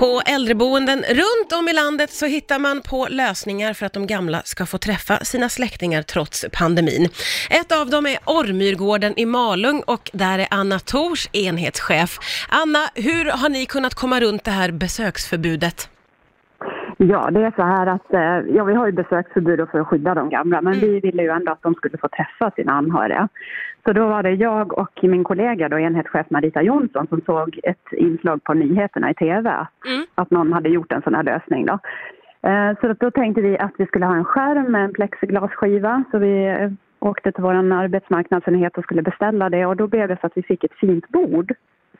På äldreboenden runt om i landet så hittar man på lösningar för att de gamla ska få träffa sina släktingar trots pandemin. Ett av dem är Orrmyrgården i Malung och där är Anna Tors enhetschef. Anna, hur har ni kunnat komma runt det här besöksförbudet? Ja, det är så här att eh, ja, vi har ju besöksförbud för att skydda de gamla, men vi ville ju ändå att de skulle få träffa sina anhöriga. Så då var det jag och min kollega, då, enhetschef Marita Jonsson, som såg ett inslag på nyheterna i TV, Mm. att någon hade gjort en sån här lösning. Då. Eh, Så då tänkte vi att vi skulle ha en skärm med en plexiglasskiva, så vi eh, åkte till vår arbetsmarknadsenhet och skulle beställa det och då blev det så att vi fick ett fint bord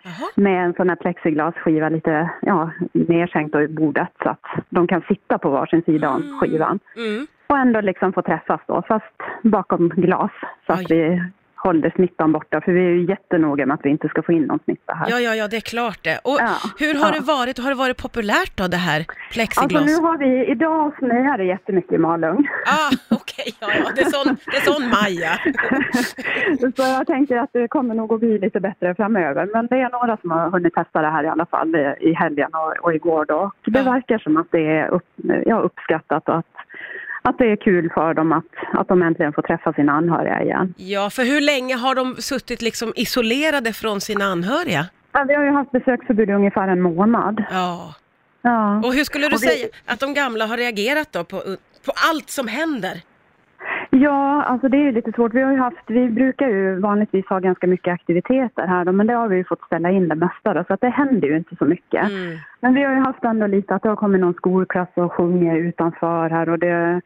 Jaha. med en sån här plexiglasskiva lite ja, nedsänkt i bordet så att de kan sitta på varsin sida om skivan. Mm. Och ändå liksom få träffas då, fast bakom glas så att Oj. vi håller smittan borta. För vi är ju jättenoga med att vi inte ska få in någon smitta här. Ja, ja, ja, det är klart det. Och Ja, hur har ja. det varit? Har det varit populärt då, det här plexiglas? Alltså nu har vi, idag snöar det jättemycket i Malung. Ah, okej, ja, ja, det är sån, det är sån Maja. så jag tänker att det kommer nog att bli lite bättre framöver. Men det är några som har hunnit testa det här i alla fall i- helgen och, och igår då. Och det Ja. verkar som att det är upp, ja, uppskattat och att, att det är kul för dem att, att de äntligen får träffa sina anhöriga igen. Ja, för hur länge har de suttit liksom isolerade från sina anhöriga? Ja, vi har ju haft besöksförbud i ungefär en månad. Ja. Ja. Och hur skulle du vi- säga att de gamla har reagerat då på, på allt som händer? Ja, alltså det är ju lite svårt. Vi har haft, vi brukar ju vanligtvis ha ganska mycket aktiviteter här då, men det har vi ju fått ställa in det mesta då, så att det händer ju inte så mycket. Mm. Men vi har ju haft ändå lite att det har kommit någon skolklass och sjungit utanför här och det,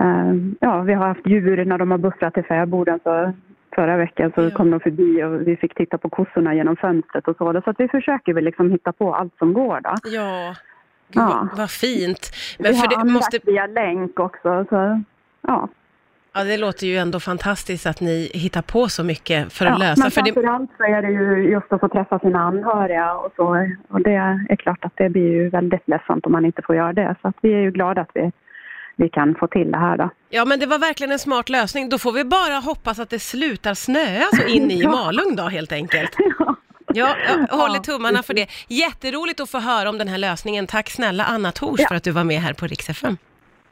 eh, ja, vi har haft djur när de har bussat till fäboden så förra veckan så Ja. kom de förbi och vi fick titta på kossorna genom fönstret och så. Så att vi försöker väl liksom hitta på allt som går då. Ja, Gud, Ja. vad, fint. Men vi för har det måste, via länk också så ja. Ja, det låter ju ändå fantastiskt att ni hittar på så mycket för Ja, att lösa. men För det, framförallt så är det ju just att få träffa sina anhöriga och så. Och det är klart att det blir ju väldigt ledsamt om man inte får göra det. Så att vi är ju glada att vi, vi kan få till det här då. ja, men det var verkligen en smart lösning. Då får vi bara hoppas att det slutar snöa så in i Ja. Malung då helt enkelt. Ja, jag håller tummarna för det. Jätteroligt att få höra om den här lösningen. Tack snälla Anna Tors Ja. för att du var med här på Rix FM.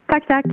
Tack, tack.